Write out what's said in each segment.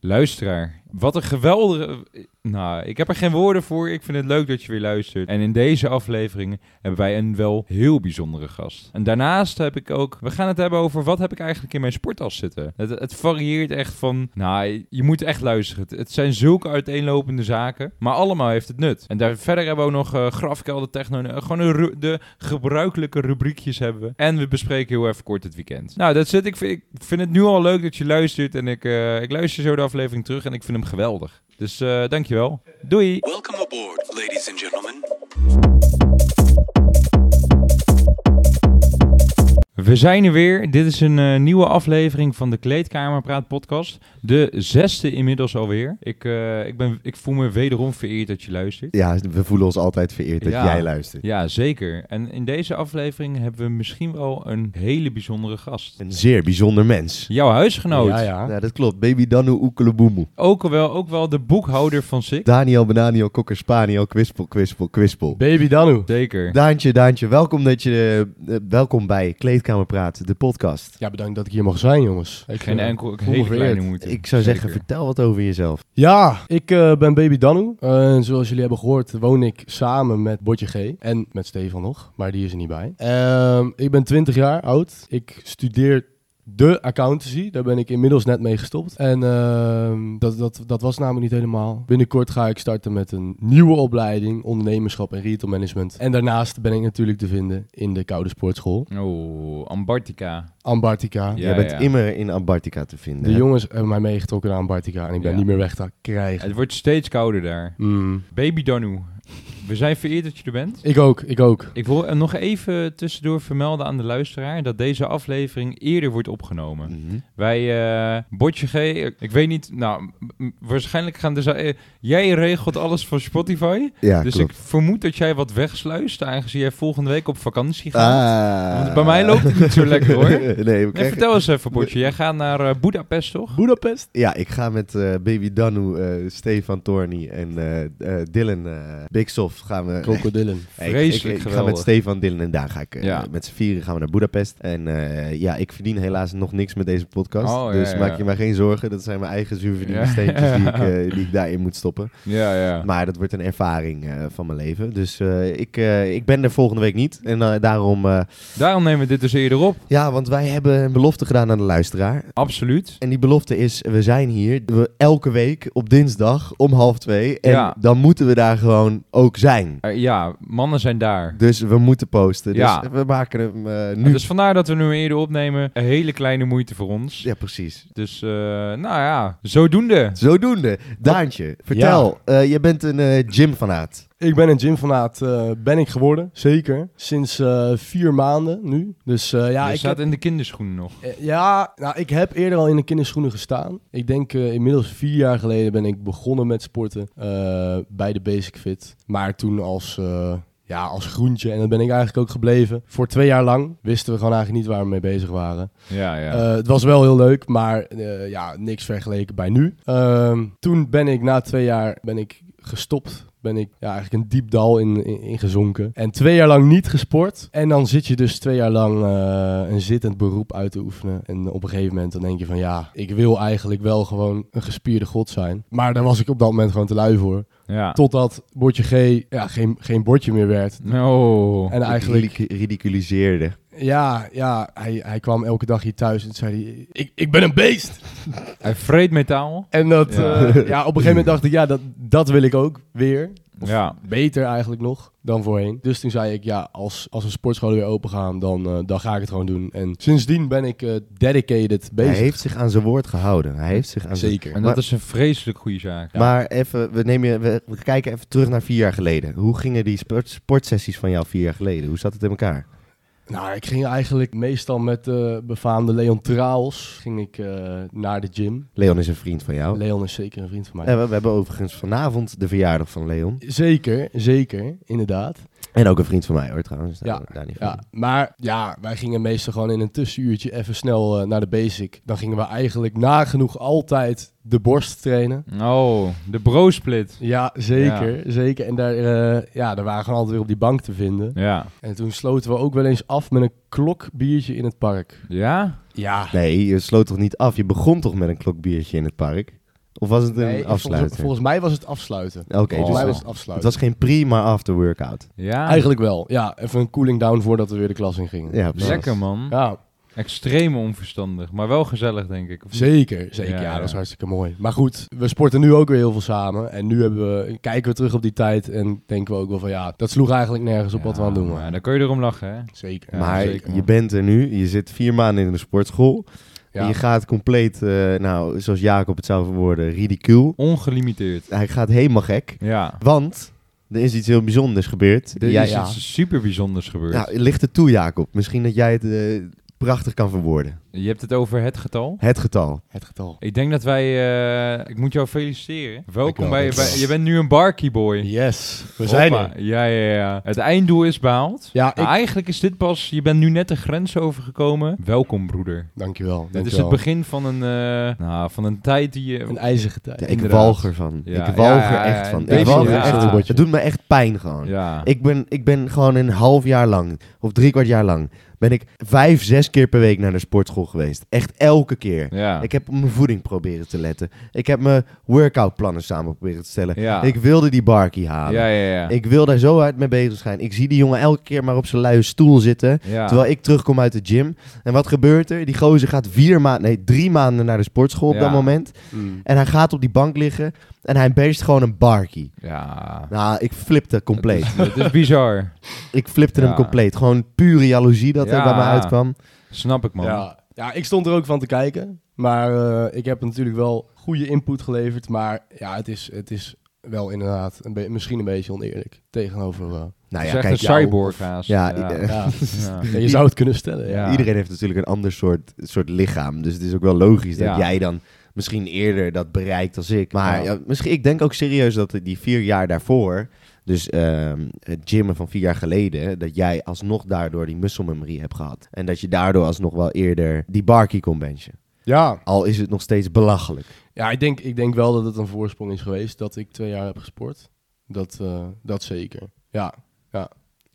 Luisteraar, wat een geweldige... Nou, ik heb er geen woorden voor. Ik vind het leuk dat je weer luistert. En in deze aflevering hebben wij een wel heel bijzondere gast. En daarnaast heb ik ook... We gaan het hebben over wat heb ik eigenlijk in mijn sporttas zitten. Het, het varieert echt van... Nou, je moet echt luisteren. Het, zijn zulke uiteenlopende zaken. Maar allemaal heeft het nut. En daar verder hebben we ook nog uh, grafkelder, techno... eh, gewoon de gebruikelijke rubriekjes hebben we. En we bespreken heel even kort het weekend. Nou, dat zit. Ik vind, ik vind het nu al leuk dat je luistert. En ik, eh, ik luister zo de aflevering terug en ik vind hem geweldig. Dus eh dankjewel. Doei! Welcome aboard, ladies and gentlemen. We zijn er weer. Dit is een eh, nieuwe aflevering van de Kleedkamerpraat podcast. De zesde inmiddels alweer. Ik, eh, ik, ben, ik voel me wederom vereerd dat je luistert. Ja, we voelen ons altijd vereerd dat Ja. jij luistert. Ja, zeker. En in deze aflevering hebben we misschien wel een hele bijzondere gast. Een zeer bijzonder mens. Jouw huisgenoot. Ja, ja. Ja, dat klopt. Baby Danu Oekeleboemoe. Ook, wel, ook wel de boekhouder van SIK. Daniel Benaniel Kokker Spaniel Kwispel Kwispel Kwispel. Baby Danu. Zeker. Daantje, Daantje, welkom, dat je, eh, welkom bij Kleedkamerpraat, de podcast. Ja, bedankt dat ik hier mag zijn, jongens. Ik, Geen eh, enkel hele kleine moeite. Ik zou zeggen, vertel wat over jezelf. Ja, ik eh, ben Baby Danu. Eh, en zoals jullie hebben gehoord, woon ik samen met Botje G. En met Stefan nog, maar die is er niet bij. Ehm, ik ben 20 jaar oud. Ik studeer de accountancy. Daar ben ik inmiddels net mee gestopt. En ehm, dat, dat, dat was namelijk niet helemaal. Binnenkort ga ik starten met een nieuwe opleiding, ondernemerschap en retail management. En daarnaast ben ik natuurlijk te vinden in de Koude Sportschool. Oh, Ambartica. Ambartica. Ja, jij bent ja. immer in Antarctica te vinden. De hè? jongens hebben mij meegetrokken naar Antarctica en ik ben Ja. niet meer weg te krijgen. Het wordt steeds kouder daar. Mm. Baby Danu. We zijn vereerd dat je er bent. Ik ook, ik ook. Ik wil nog even tussendoor vermelden aan de luisteraar dat deze aflevering eerder wordt opgenomen. Mhm. Wij, eh Botje G, ik weet niet, nou, waarschijnlijk gaan dus, eh, jij regelt alles van Spotify. Ja, dus klopt. ik vermoed dat jij wat wegsluist, aangezien jij volgende week op vakantie gaat. Ah. Want bij mij loopt het niet zo lekker hoor. nee, we Nee, krijgen- vertel eens even, Botje. Jij gaat naar eh Budapest, toch? Budapest? Ja, ik ga met Baby Danu, Stefan Torny en Dylan Soft gaan we... Krokodillen. Ik- Vreselijk ik, ik, ga geweldig. met Stefan, Dylan en Daan ga ik eh, met z'n vieren gaan we naar Budapest. En eh, ja, ik verdien helaas nog niks met deze podcast. Oh, dus ja. maak je maar geen zorgen. Dat zijn mijn eigen zuurverdiende Ja. steentjes die, ik, eh, die ik daarin moet stoppen. Ja, ja. Maar dat wordt een ervaring eh, van mijn leven. Dus eh, ik, eh, ik ben er volgende week niet. En daarom... eh, Daarom nemen we dit dus eerder op. ja, want wij hebben een belofte gedaan aan de luisteraar. Absoluut. En die belofte is, we zijn hier we, elke week op dinsdag om half twee. En Ja. dan moeten we daar gewoon ook zijn. Ja, mannen zijn daar. Dus we moeten posten. Ja. Dus we maken hem eh, nu. Dus vandaar dat we nu eerder opnemen. Een hele kleine moeite voor ons. Ja, precies. Dus, eh, nou ja, zodoende. Zodoende. Daantje, vertel. eh, je bent een gymfanaat. Ik ben een gymfanaat, eh ben ik geworden. Zeker. Sinds eh, vier maanden nu. Dus eh, ja, je ik staat heb, in de kinderschoenen nog. ja nou, ik heb eerder al in de kinderschoenen gestaan. Ik denk inmiddels vier jaar geleden ben ik begonnen met sporten bij de Basic Fit. Maar toen als... ja, als groentje. En dat ben ik eigenlijk ook gebleven. Voor twee jaar lang wisten we gewoon eigenlijk niet waar we mee bezig waren. Ja, ja. Het was wel heel leuk, maar ja, niks vergeleken bij nu. Ehm, toen ben ik na twee jaar ben ik gestopt. Ben ik ja, eigenlijk een diep dal in, in, in gezonken. En twee jaar lang niet gesport. En dan zit je dus twee jaar lang eh, een zittend beroep uit te oefenen. En op een gegeven moment dan denk je van ja, ik wil eigenlijk wel gewoon een gespierde god zijn. Maar daar was ik op dat moment gewoon te lui voor. ja. Totdat bordje G ja, geen, geen bordje meer werd. Oh. En eigenlijk Ridicu- ridiculiseerde. Ja, ja hij, hij kwam elke dag hier thuis en zei hij, ik, ik ben een beest. Hij vreet metaal. En dat, Ja. ja. ja, op een gegeven moment dacht ik, ja, dat, dat wil ik ook weer. Of Ja. beter eigenlijk nog dan voorheen. Dus toen zei ik, ja, als, als een sportscholen weer open gaan, dan, eh, dan ga ik het gewoon doen. En sindsdien ben ik eh, dedicated bezig. Hij heeft zich aan zijn woord gehouden. Hij heeft zich aan zijn... Zeker. En Maar- dat is een vreselijk goede zaak. Maar even, we, nemen je, we, we kijken even terug naar vier jaar geleden. Hoe gingen die sport, sportsessies van jou vier jaar geleden? Hoe zat het in elkaar? Nou, ik ging eigenlijk meestal met de befaamde Leon Traals ging ik, eh, naar de gym. Leon is een vriend van jou. Leon is zeker een vriend van mij. Eh, we, we hebben overigens vanavond de verjaardag van Leon. Zeker, zeker, inderdaad. En ook een vriend van mij hoor trouwens. Daar, Ja, daar niet van. Ja, maar ja, wij gingen meestal gewoon in een tussenuurtje even snel eh, naar de basic. Dan gingen we eigenlijk nagenoeg altijd de borst trainen. Oh, de bro-split. Ja, zeker, zeker. En daar, eh, ja, daar waren gewoon altijd weer op die bank te vinden. Ja. En toen sloten we ook wel eens af met een klokbiertje in het park. Ja? Ja. Nee, je sloot toch niet af? Je begon toch met een klokbiertje in het park? Of was het een Nee, volgens, afsluiter? volgens mij was het afsluiten. Oké, volgens dus mij het was het afsluiten. was geen pre, maar after workout. Ja, Eigenlijk wel. Ja, even een cooling down voordat we weer de klas in gingen. Ja, precies. lekker man. Ja, Extreem onverstandig, maar wel gezellig denk ik. Zeker. Zeker. Ja, Ja, ja. dat is hartstikke mooi. Maar goed, we sporten nu ook weer heel veel samen. En nu hebben we, kijken we terug op die tijd en denken we ook wel van ja, dat sloeg eigenlijk nergens op wat we aan het doen Ja, waren. dan kun je erom lachen, hè? Zeker. Ja, maar zeker, je bent er nu, je zit vier maanden in de sportschool. Ja. Je gaat compleet, eh, nou, zoals Jacob het zou verwoorden, ridicuul. Ongelimiteerd. Hij gaat helemaal gek. Ja. Want er is iets heel bijzonders gebeurd. Er Jij- is ja. iets super bijzonders gebeurd. Ja, ligt het toe, Jacob. Misschien dat jij het eh, prachtig kan verwoorden. Je hebt het over het getal. Het getal. Het getal. Ik denk dat wij... eh, ik moet jou feliciteren. Welkom bij. Je bent nu een barkie boy. Yes, we zijn er. Ja, ja, ja. Het einddoel is behaald. Ja, ik... Eigenlijk is dit pas... Je bent nu net de grens overgekomen. Welkom, broeder. Dankjewel. Dit is het begin van een, eh, nou, van een tijd die je... Een ijzige tijd. Ja, ik walg ervan. Ja, ik walg ja, er ja, echt van. Ik walg er echt van. Het doet me echt pijn gewoon. Ja. Ik, ben, ik ben gewoon een half jaar lang, of drie kwart jaar lang, ben ik vijf, zes keer per week naar de sportschool geweest. Echt elke keer. ja. Ik heb op mijn voeding proberen te letten. Ik heb mijn workoutplannen samen proberen te stellen. Ja. Ik wilde die barkie halen. ja, ja, ja. Ik wil daar zo hard mee bezig zijn. Ik zie die jongen elke keer maar op zijn luie stoel zitten. ja. Terwijl ik terugkom uit de gym. En wat gebeurt er? Die gozer gaat vier maanden, nee, drie maanden naar de sportschool op Ja. dat moment. Mm. En hij gaat op die bank liggen. En hij beest gewoon een barkie. Ja. Nou, ik flipte compleet. Het is bizar. ik flipte hem compleet. Gewoon pure jaloezie dat er Ja. bij me uitkwam. Snap ik, man. Ja. ja, ik stond er ook van te kijken. Maar eh, ik heb natuurlijk wel goede input geleverd. Maar ja, het is, het is wel inderdaad een be- misschien een beetje oneerlijk tegenover... eh, Nou ja, kijk, een cyborg haast. Ja, ja. ja. Ja. Ja, je zou het kunnen stellen. Iedereen heeft natuurlijk een ander soort, soort lichaam. Dus het is ook wel logisch dat jij dan misschien eerder dat bereikt als ik. Maar Ja. ja, misschien, ik denk ook serieus dat die vier jaar daarvoor, dus ehm, het gymmen van vier jaar geleden, dat jij alsnog daardoor die muscle memory hebt gehad. En dat je daardoor alsnog wel eerder die barkie kon benchen. Ja, Al is het nog steeds belachelijk. ja ik, denk, ik denk wel dat het een voorsprong is geweest dat ik twee jaar heb gesport. Dat, eh, dat zeker. Ja,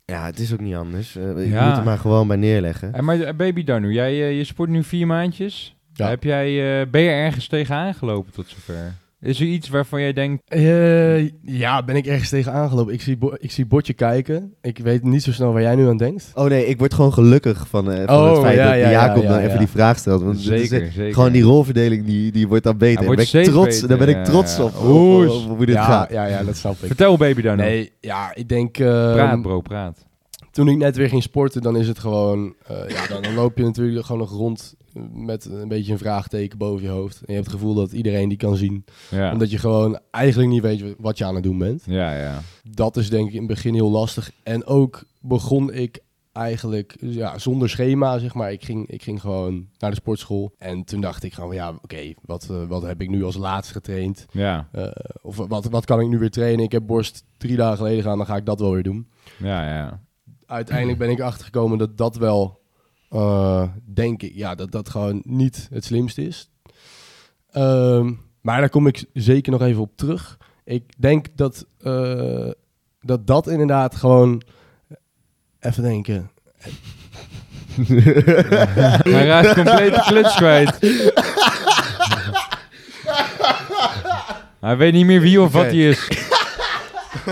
Ja, het is ook niet anders. Eh, je Ja. moet er maar gewoon bij neerleggen. Maar eh, baby Danu, jij je sport nu vier maandjes. Ja. Heb jij, eh, ben je ergens tegenaan gelopen tot zover? Is er iets waarvan jij denkt... Eh, ja, ben ik ergens tegen aangelopen. Ik zie, ik zie Botje kijken. Ik weet niet zo snel waar jij nu aan denkt. Oh nee, ik word gewoon gelukkig van, eh, van Oh, het feit ja, dat ja, Jacob ja, ja, even ja. die vraag stelt. Want is, Zeker. Gewoon die rolverdeling, die, die wordt dan beter. Daar wordt ben ik trots, daar ben beter, ik trots ja, op. ja. Hoe, dit ja, gaat. ja, ja, dat snap ik. Vertel baby Danu. Nee, ja, ik denk... ehm, Praat bro, praat. Toen ik net weer ging sporten, dan is het gewoon... eh, ja, dan, dan loop je natuurlijk gewoon nog rond met een beetje een vraagteken boven je hoofd. En je hebt het gevoel dat iedereen die kan zien. Ja. Omdat je gewoon eigenlijk niet weet wat je aan het doen bent. ja, ja. Dat is denk ik in het begin heel lastig. En ook begon ik eigenlijk ja, zonder schema, zeg maar. Ik ging, ik ging gewoon naar de sportschool. En toen dacht ik gewoon, ja, oké, wat, eh, wat heb ik nu als laatst getraind? Ja, Eh, of wat, wat kan ik nu weer trainen? Ik heb borst drie dagen geleden gedaan, dan ga ik dat wel weer doen. ja, ja. Uiteindelijk ben ik achtergekomen dat dat wel, eh, denk ik, ja, dat dat gewoon niet het slimste is. Ehm, maar daar kom ik zeker nog even op terug. Ik denk dat eh, dat, dat inderdaad gewoon, even denken, Hij raakt compleet de kluts kwijt. Hij weet niet meer wie of wat hij is.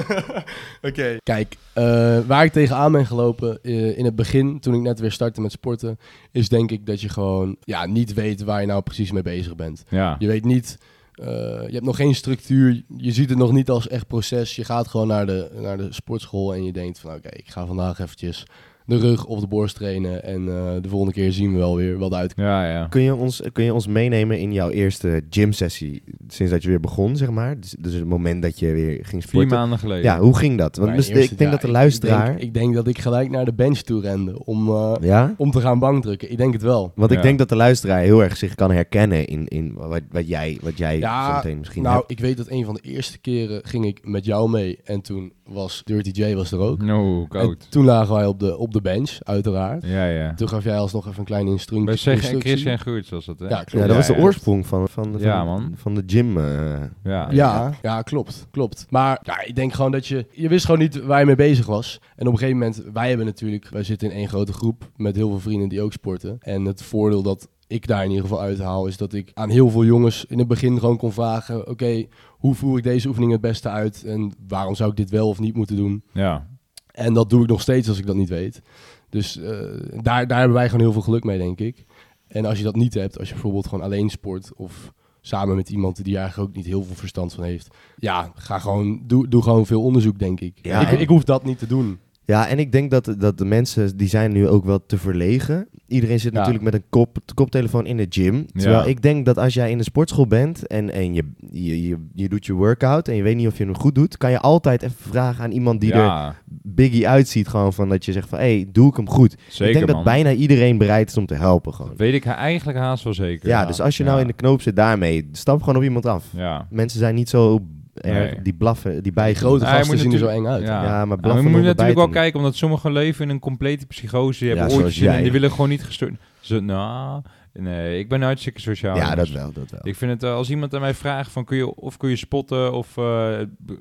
Oké. Kijk, eh, waar ik tegenaan ben gelopen eh, in het begin, toen ik net weer startte met sporten, is denk ik dat je gewoon ja, niet weet waar je nou precies mee bezig bent. Ja, Je weet niet, eh, je hebt nog geen structuur, je ziet het nog niet als echt proces. Je gaat gewoon naar de, naar de sportschool en je denkt van oké, ik ga vandaag eventjes de rug of de borst trainen en eh, de volgende keer zien we wel weer wat uit. ja, ja. Kun je, ons, kun je ons meenemen in jouw eerste gymsessie sinds dat je weer begon, zeg maar? Dus, dus het moment dat je weer ging Vier sporten. maanden geleden. Ja, hoe ging dat? Want dus, eerste- ik denk ja, dat de ik- luisteraar... Ik denk, ik denk dat ik gelijk naar de bench toe rende om, eh, ja? om te gaan bankdrukken. Ik denk het wel. Want ik denk dat de luisteraar heel erg zich kan herkennen in, in wat, wat jij, wat jij Ja, zo meteen misschien Nou, hebt. ik weet dat een van de eerste keren ging ik met jou mee en toen was Dirty J was er ook. No, En koud. toen lagen wij op de, op de bench, uiteraard. Ja, ja. Toen gaf jij alsnog even een kleine instru- Bij en instructie. Christian Geurts was dat, hè? Ja, klopt. Ja, dat was de oorsprong van, van, van, Ja, man. van de gym. eh. Ja, Ja, ja, klopt, klopt. Maar ja, ik denk gewoon dat je... Je wist gewoon niet waar je mee bezig was. En op een gegeven moment... Wij hebben natuurlijk... Wij zitten in één grote groep met heel veel vrienden die ook sporten. En het voordeel dat ik daar in ieder geval uithaal, is dat ik aan heel veel jongens in het begin gewoon kon vragen: oké, hoe voer ik deze oefening het beste uit en waarom zou ik dit wel of niet moeten doen? Ja. En dat doe ik nog steeds als ik dat niet weet. Dus eh, daar, daar hebben wij gewoon heel veel geluk mee, denk ik. En als je dat niet hebt, als je bijvoorbeeld gewoon alleen sport of samen met iemand die eigenlijk ook niet heel veel verstand van heeft, ja, ga gewoon, doe, doe gewoon veel onderzoek, denk ik. Ja, ik, en- ik hoef dat niet te doen. Ja, en ik denk dat, dat de mensen, die zijn nu ook wel te verlegen. Iedereen zit Ja. natuurlijk met een kop, koptelefoon in de gym. Terwijl ik denk dat als jij in de sportschool bent en, en je, je, je, je doet je workout en je weet niet of je hem goed doet, kan je altijd even vragen aan iemand die er biggie uitziet. Gewoon van dat je zegt van, hé, hey, doe ik hem goed. zeker ik denk man. dat bijna iedereen bereid is om te helpen gewoon. Weet ik eigenlijk haast wel zeker. Ja, dus als je nou in de knoop zit daarmee, stap gewoon op iemand af. Ja. Mensen zijn niet zo Nee. die blaffen, die bijten. grote Ja, je gasten zien er zo eng uit. Ja. Ja, maar blaffen we moeten onder natuurlijk wel kijken, omdat sommigen leven in een complete psychose. Die hebben Ja, in en die willen gewoon niet gestoord. Zo, nou, nee, ik ben hartstikke sociaal. Ja, dat wel, dat wel. Ik vind het, eh, als iemand aan mij vraagt van kun je, of kun je spotten of eh,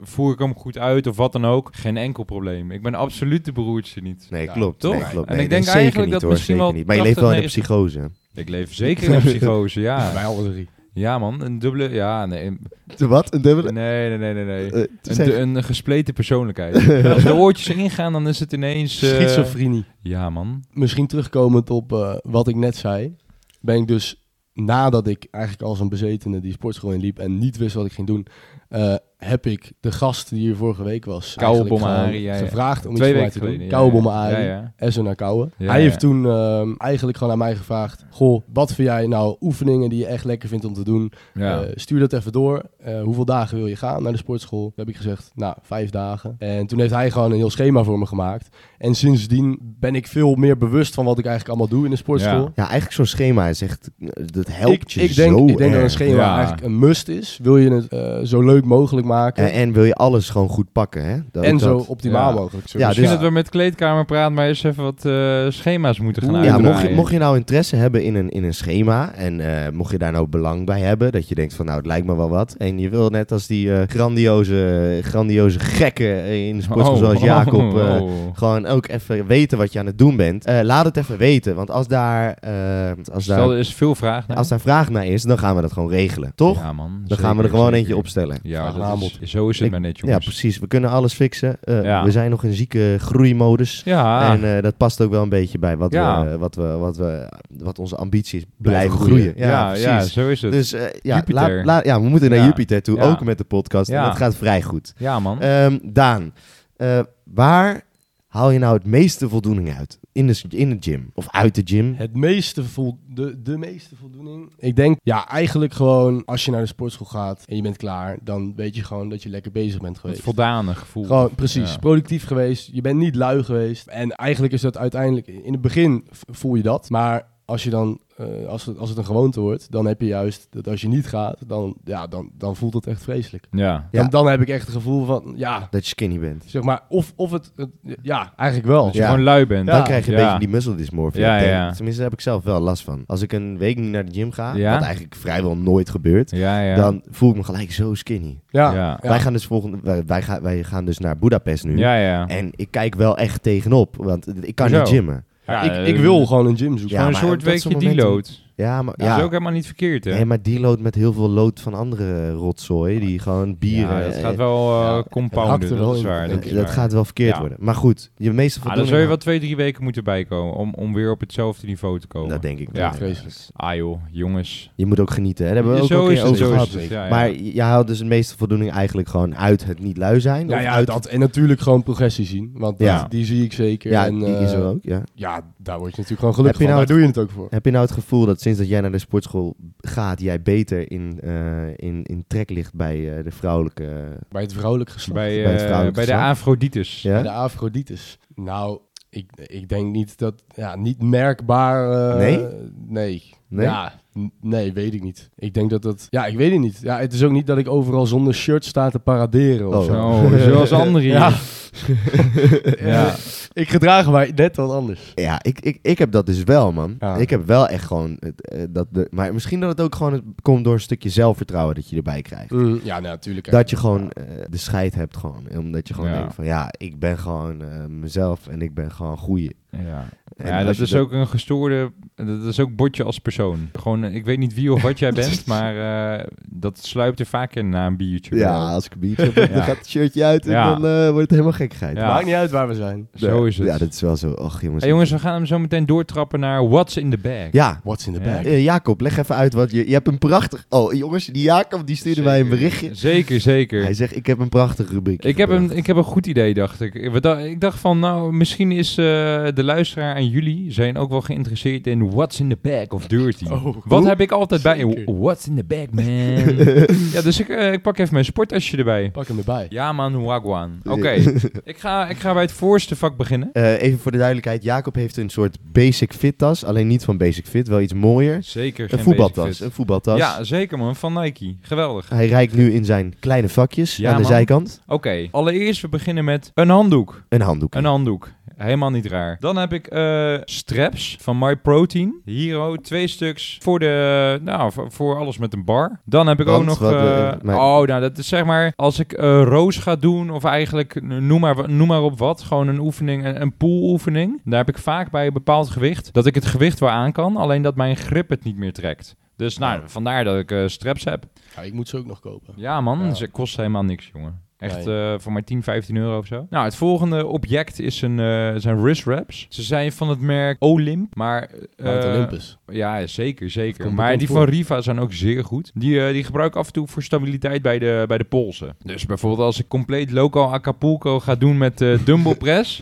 voer ik hem goed uit of wat dan ook, geen enkel probleem. Ik ben absoluut de broertje niet. Nee, Ja, klopt. toch? Nee, klopt. En Nee, ik denk eigenlijk niet, dat hoor, misschien wel niet. Maar je leeft 80, wel in een psychose. Ik leef zeker in een psychose, ja. Wij alle drie. Ja man, een dubbele, ja, nee. Wat? Een dubbele? Nee, nee, nee, nee, nee. Eh, Een, zeg- de- een gespleten persoonlijkheid. Als de oortjes erin gaan, dan is het ineens... eh, Schizofrenie. ja man. Misschien terugkomend op eh, wat ik net zei, ben ik dus nadat ik eigenlijk als een bezetene die sportschool inliep en niet wist wat ik ging doen, eh, heb ik de gast die hier vorige week was ja, ja. gevraagd om Twee iets voor mij te doen. geleden. ja. Bommen Arie. Ja, ja. Naar Kouwe. Ja, Hij ja. heeft toen ehm, eigenlijk gewoon aan mij gevraagd: Goh, wat vind jij nou oefeningen die je echt lekker vindt om te doen? Ja. Eh, stuur dat even door. Eh, hoeveel dagen wil je gaan naar de sportschool? Toen heb ik gezegd: Nou, vijf dagen. En toen heeft hij gewoon een heel schema voor me gemaakt. En sindsdien ben ik veel meer bewust van wat ik eigenlijk allemaal doe in de sportschool. Ja. Ja, eigenlijk zo'n schema is echt... Dat helpt Ik, je ik denk, zo ik denk dat een schema Ja. eigenlijk een must is. Wil je het eh, zo leuk mogelijk maken En, en wil je alles gewoon goed pakken, hè? Dat, en dat- zo optimaal Ja. mogelijk. Ja, Misschien dus- dat we met kleedkamer praten, maar eens even wat eh, schema's moeten gaan. Ja, uitdraaien. mocht je, mocht je nou interesse hebben in een, in een schema en eh, mocht je daar nou belang bij hebben, dat je denkt van nou, het lijkt me wel wat. En je wil net als die eh, grandioze, grandioze gekken in de sportschool Oh, zoals Jacob, eh, oh. gewoon ook even weten wat je aan het doen bent. Eh, laat het even weten, want als daar, eh, als Stel, er daar, is veel vraag naar. als daar vraag naar is, dan gaan we dat gewoon regelen, toch? Ja man. dan gaan we er gewoon zeker. eentje opstellen. Ja, dat aanbod. zo is het Ik- maar net Ja, jongens. precies. We kunnen alles fixen. Eh, Ja. We zijn nog in zieke groeimodus. Ja, En eh, dat past ook wel een beetje bij wat, Ja. we, wat, we, wat, we, wat onze ambitie is. Blijven groeien. groeien. ja, ja, precies. zo is het. Dus eh, ja, Jupiter. laat- laat- ja, we moeten naar Ja. Jupiter toe, Ja. ook met de podcast. En Ja. dat gaat vrij goed. ja man. Ehm, Daan, waar haal je nou het meeste voldoening uit? In de, in de gym? Of uit de gym? Het meeste vol, de, de meeste voldoening. Ik denk, ja, eigenlijk gewoon als je naar de sportschool gaat en je bent klaar, dan weet je gewoon dat je lekker bezig bent Het geweest. voldane gevoel. Gewoon precies, Ja. productief geweest. Je bent niet lui geweest. En eigenlijk is dat uiteindelijk, in het begin voel je dat. Maar als je dan, eh, als, het, als het een gewoonte wordt, dan heb je juist dat als je niet gaat, dan, ja, dan, dan voelt het echt vreselijk. Ja. Ja. Dan, dan heb ik echt het gevoel van, ja, Dat je skinny bent. zeg maar, of, of het, het- ja, eigenlijk wel. Als je Ja. gewoon lui bent. Dan krijg je een Ja. beetje die muscle dysmorphia. Ja, denk ja. Tenminste, daar heb ik zelf wel last van. Als ik een week niet naar de gym ga, Ja. wat eigenlijk vrijwel nooit gebeurt, Ja, ja. dan voel ik me gelijk zo skinny. Ja, Ja. Wij, gaan dus volgende, wij, wij, gaan, wij gaan dus naar Budapest nu. Ja, ja. En ik kijk wel echt tegenop, want ik kan niet gymmen. Ja, ik, eh, ik wil gewoon een gym zoeken. Ja, een maar soort weekje deload. Ja, maar Dat ja. is ook helemaal niet verkeerd, hè? Nee, maar deload met heel veel lood van andere rotzooi, die gewoon bieren... Ja, dat eh, gaat wel eh ja, het compounden, wel dat is waar. Dat, dat is waar. gaat wel verkeerd Ja. worden. Maar goed, je meeste Ah, dan voldoening... zul je wel twee, drie weken moeten bijkomen om, om weer op hetzelfde niveau te komen. Dat denk ik wel. Ja. Vreselijk. Ah joh, jongens. Je moet ook genieten, hè? Daar hebben we ook zo al een keer over gehad. Ja, ja. Maar je haalt dus het meeste voldoening eigenlijk gewoon uit het niet lui zijn? Ja, of ja uit... dat, en natuurlijk gewoon progressie zien. Want dat- Ja. die zie ik zeker. Ja, en, die is er eh, ook, ja. Ja, daar word je natuurlijk gewoon gelukkig Heb je van. nou Daar doe je het ook voor. Heb je nou het gevoel dat sinds dat jij naar de sportschool gaat, jij beter in, eh, in, in trek ligt bij eh, de vrouwelijke... Bij het vrouwelijk geslacht. Bij, bij het eh, vrouwelijk bij de. Afrodites. Ja? Bij de Afrodites. Nou, ik, ik denk niet dat... Ja, niet merkbaar... eh, Nee? Nee. Nee? Ja, nee, weet ik niet. Ik denk dat dat... Ja, ik weet het niet. Ja, het is ook niet dat ik overal zonder shirt sta te paraderen of Oh. zo. Oh, zoals anderen hier. Ja. Ja. Ik gedraag mij net wat anders. Ja, ik, ik, ik heb dat dus wel, man. Ja. Ik heb wel echt gewoon... het, eh, dat de, maar misschien dat het ook gewoon het komt door een stukje zelfvertrouwen dat je erbij krijgt. Mm, ja, nou, natuurlijk. Dat je gewoon eh, de scheid hebt gewoon. Omdat je gewoon Ja. denkt van ja, ik ben gewoon eh, mezelf en ik ben gewoon goeie. Ja, En ja dat is dat- ook een gestoorde... Dat is ook botje als persoon. Gewoon, eh, ik weet niet wie of wat jij bent, maar eh, dat sluipt er vaak in na een biertje. Ja, als ik een biertje heb, dan gaat het shirtje uit en Ja. dan eh, wordt het helemaal gekkigheid. Ja. Maakt niet uit waar we zijn. Zo is het. Ja, dat is wel zo. Och, jongens. Hey, jongens, we gaan hem zo meteen doortrappen naar What's in the Bag. Ja, What's in the Ja. bag? Jacob, leg even uit wat je... Je hebt een prachtig... Oh, jongens, die Jacob die stuurde mij een berichtje. Zeker, zeker. Hij zegt, ik heb een prachtig rubriek. Ik heb, een, ik heb een goed idee, dacht ik. Ik dacht, ik dacht van, nou, misschien is eh, de luisteraar en jullie zijn ook wel geïnteresseerd in What's in the Bag of Dirty. Oh, Wat heb ik altijd bij? Zeker. What's in the bag, man? ja, dus ik, eh, ik pak even mijn sporttasje erbij. Pak hem erbij. Ja, man, wagwan. Oké, ik, ga, ik ga bij het voorste vak beginnen. Eh, even voor de duidelijkheid, Jacob heeft een soort basic fit tas. Alleen niet van basic fit, wel iets mooier. Zeker Een geen voetbaltas. basic fit. Een voetbaltas. Ja, zeker man, van Nike. Geweldig. Hij reikt nu in zijn kleine vakjes Ja, aan de man. zijkant. Oké, allereerst we beginnen met een handdoek. Een handdoek. Een handdoek. Helemaal niet raar. Dan heb ik eh, straps van MyProtein. Hero, twee stuks voor de, nou, voor, voor alles met een bar. Dan heb ik Want, ook nog, wat, eh, eh, mijn- oh, nou, dat is zeg maar, als ik eh, roos ga doen, of eigenlijk, noem maar, noem maar op wat, gewoon een oefening, een, een pooloefening. Daar heb ik vaak bij een bepaald gewicht, dat ik het gewicht wel aan kan, alleen dat mijn grip het niet meer trekt. Dus nou, vandaar dat ik eh, straps heb. Ja, ik moet ze ook nog kopen. Ja man, Ja. ze kost helemaal niks, jongen. Echt Nee. eh, voor maar 10, 15 euro of zo. Nou, het volgende object is een, eh, zijn wrist wraps. Ze zijn van het merk Olymp, maar... eh, Olympus. Ja, zeker, zeker. Maar die voor. van Riva zijn ook zeer goed. Die, die gebruik ik af en toe voor stabiliteit bij de, bij de polsen. Dus bijvoorbeeld als ik compleet local Acapulco ga doen met dumbbell press...